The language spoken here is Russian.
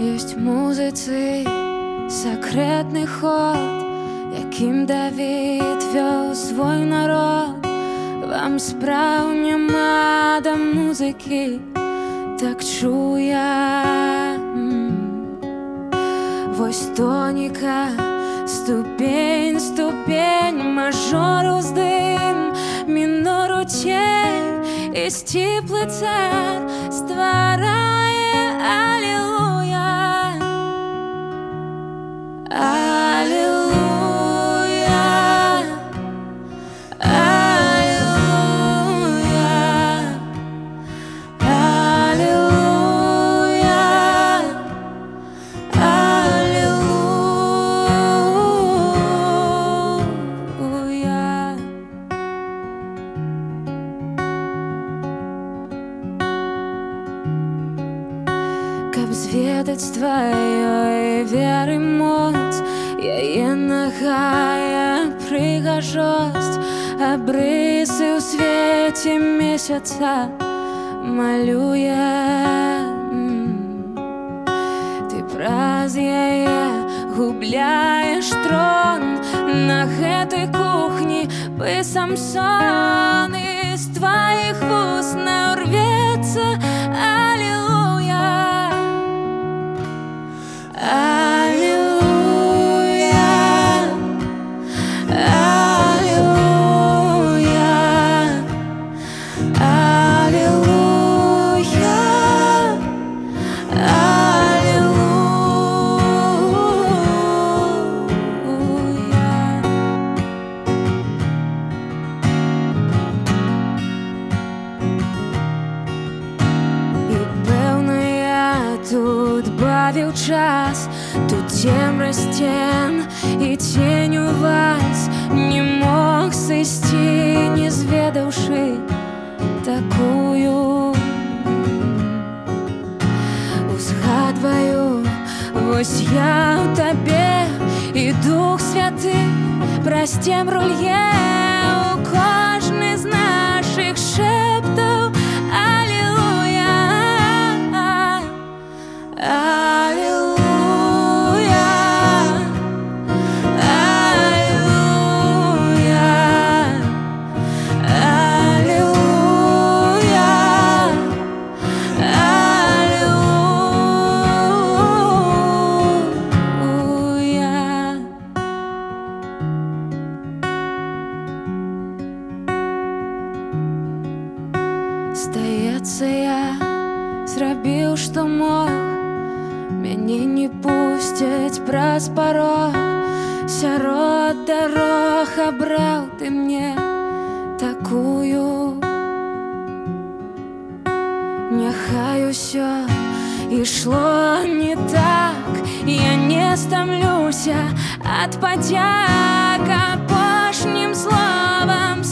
Ёсць музыцы сакрэтны ход, якім Давід вёў свой народ. Вам спраў няма да музыкі, так чуя. Вось тоніка, ступень, ступень, мажор уздым, мінор учень, і сціплы цар стварае I Каб зведаць тваёй веры моц, яе нагая прыгажосць, абрысы ў свеце месяца малюе. Ты праз яе губляеш трон на гэтай кухні бы самсон і з тваіх вуст нарвецца тут бавіў час, тут цемра сцен і цень у вас не мог сысці, не зведаўшы такую узгадваю вось я ў табе і дух святы прасцем рулье у кожны з Здаецца, я зрабіў, што мог. Мяне не пусцяць праз парог. Сярод дарог абраў ты мне такую. Няхай усё ішло не так, я не стамлюся ад падзяк апошнім словам